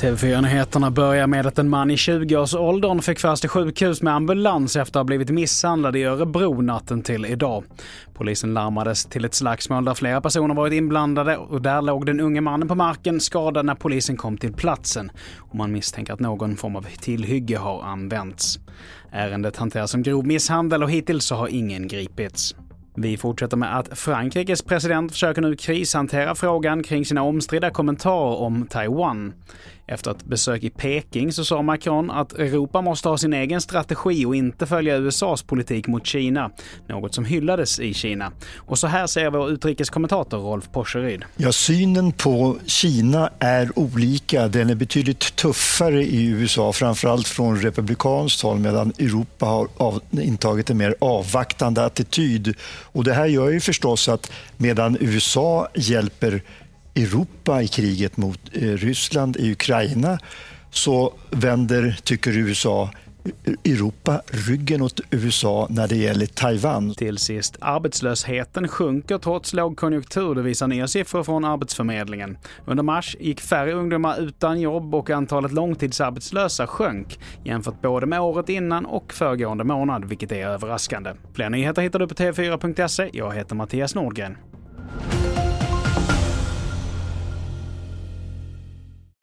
TV4-nyheterna börjar med att en man i 20-årsåldern fick föras till sjukhus med ambulans efter att ha blivit misshandlad i Örebro natten till idag. Polisen larmades till ett slagsmål där flera personer varit inblandade och där låg den unge mannen på marken skadad när polisen kom till platsen. Och man misstänker att någon form av tillhygge har använts. Ärendet hanteras som grov misshandel och hittills så har ingen gripits. Vi fortsätter med att Frankrikes president försöker nu krishantera frågan kring sina omstridda kommentarer om Taiwan. Efter ett besök i Peking så sa Macron att Europa måste ha sin egen strategi och inte följa USAs politik mot Kina, något som hyllades i Kina. Och så här säger vår utrikeskommentator Rolf Porseryd. Ja, synen på Kina är olika. Den är betydligt tuffare i USA, framförallt från republikanskt håll, medan Europa har av, intagit en mer avvaktande attityd. Och det här gör ju förstås att medan USA hjälper Europa i kriget mot eh, Ryssland i Ukraina så vänder, tycker USA, eh, Europa ryggen åt USA när det gäller Taiwan. Till sist, arbetslösheten sjunker trots lågkonjunktur. Det visar nya siffror från Arbetsförmedlingen. Under mars gick färre ungdomar utan jobb och antalet långtidsarbetslösa sjönk jämfört både med året innan och föregående månad, vilket är överraskande. Fler nyheter hittar du på tv4.se. Jag heter Mattias Nordgren.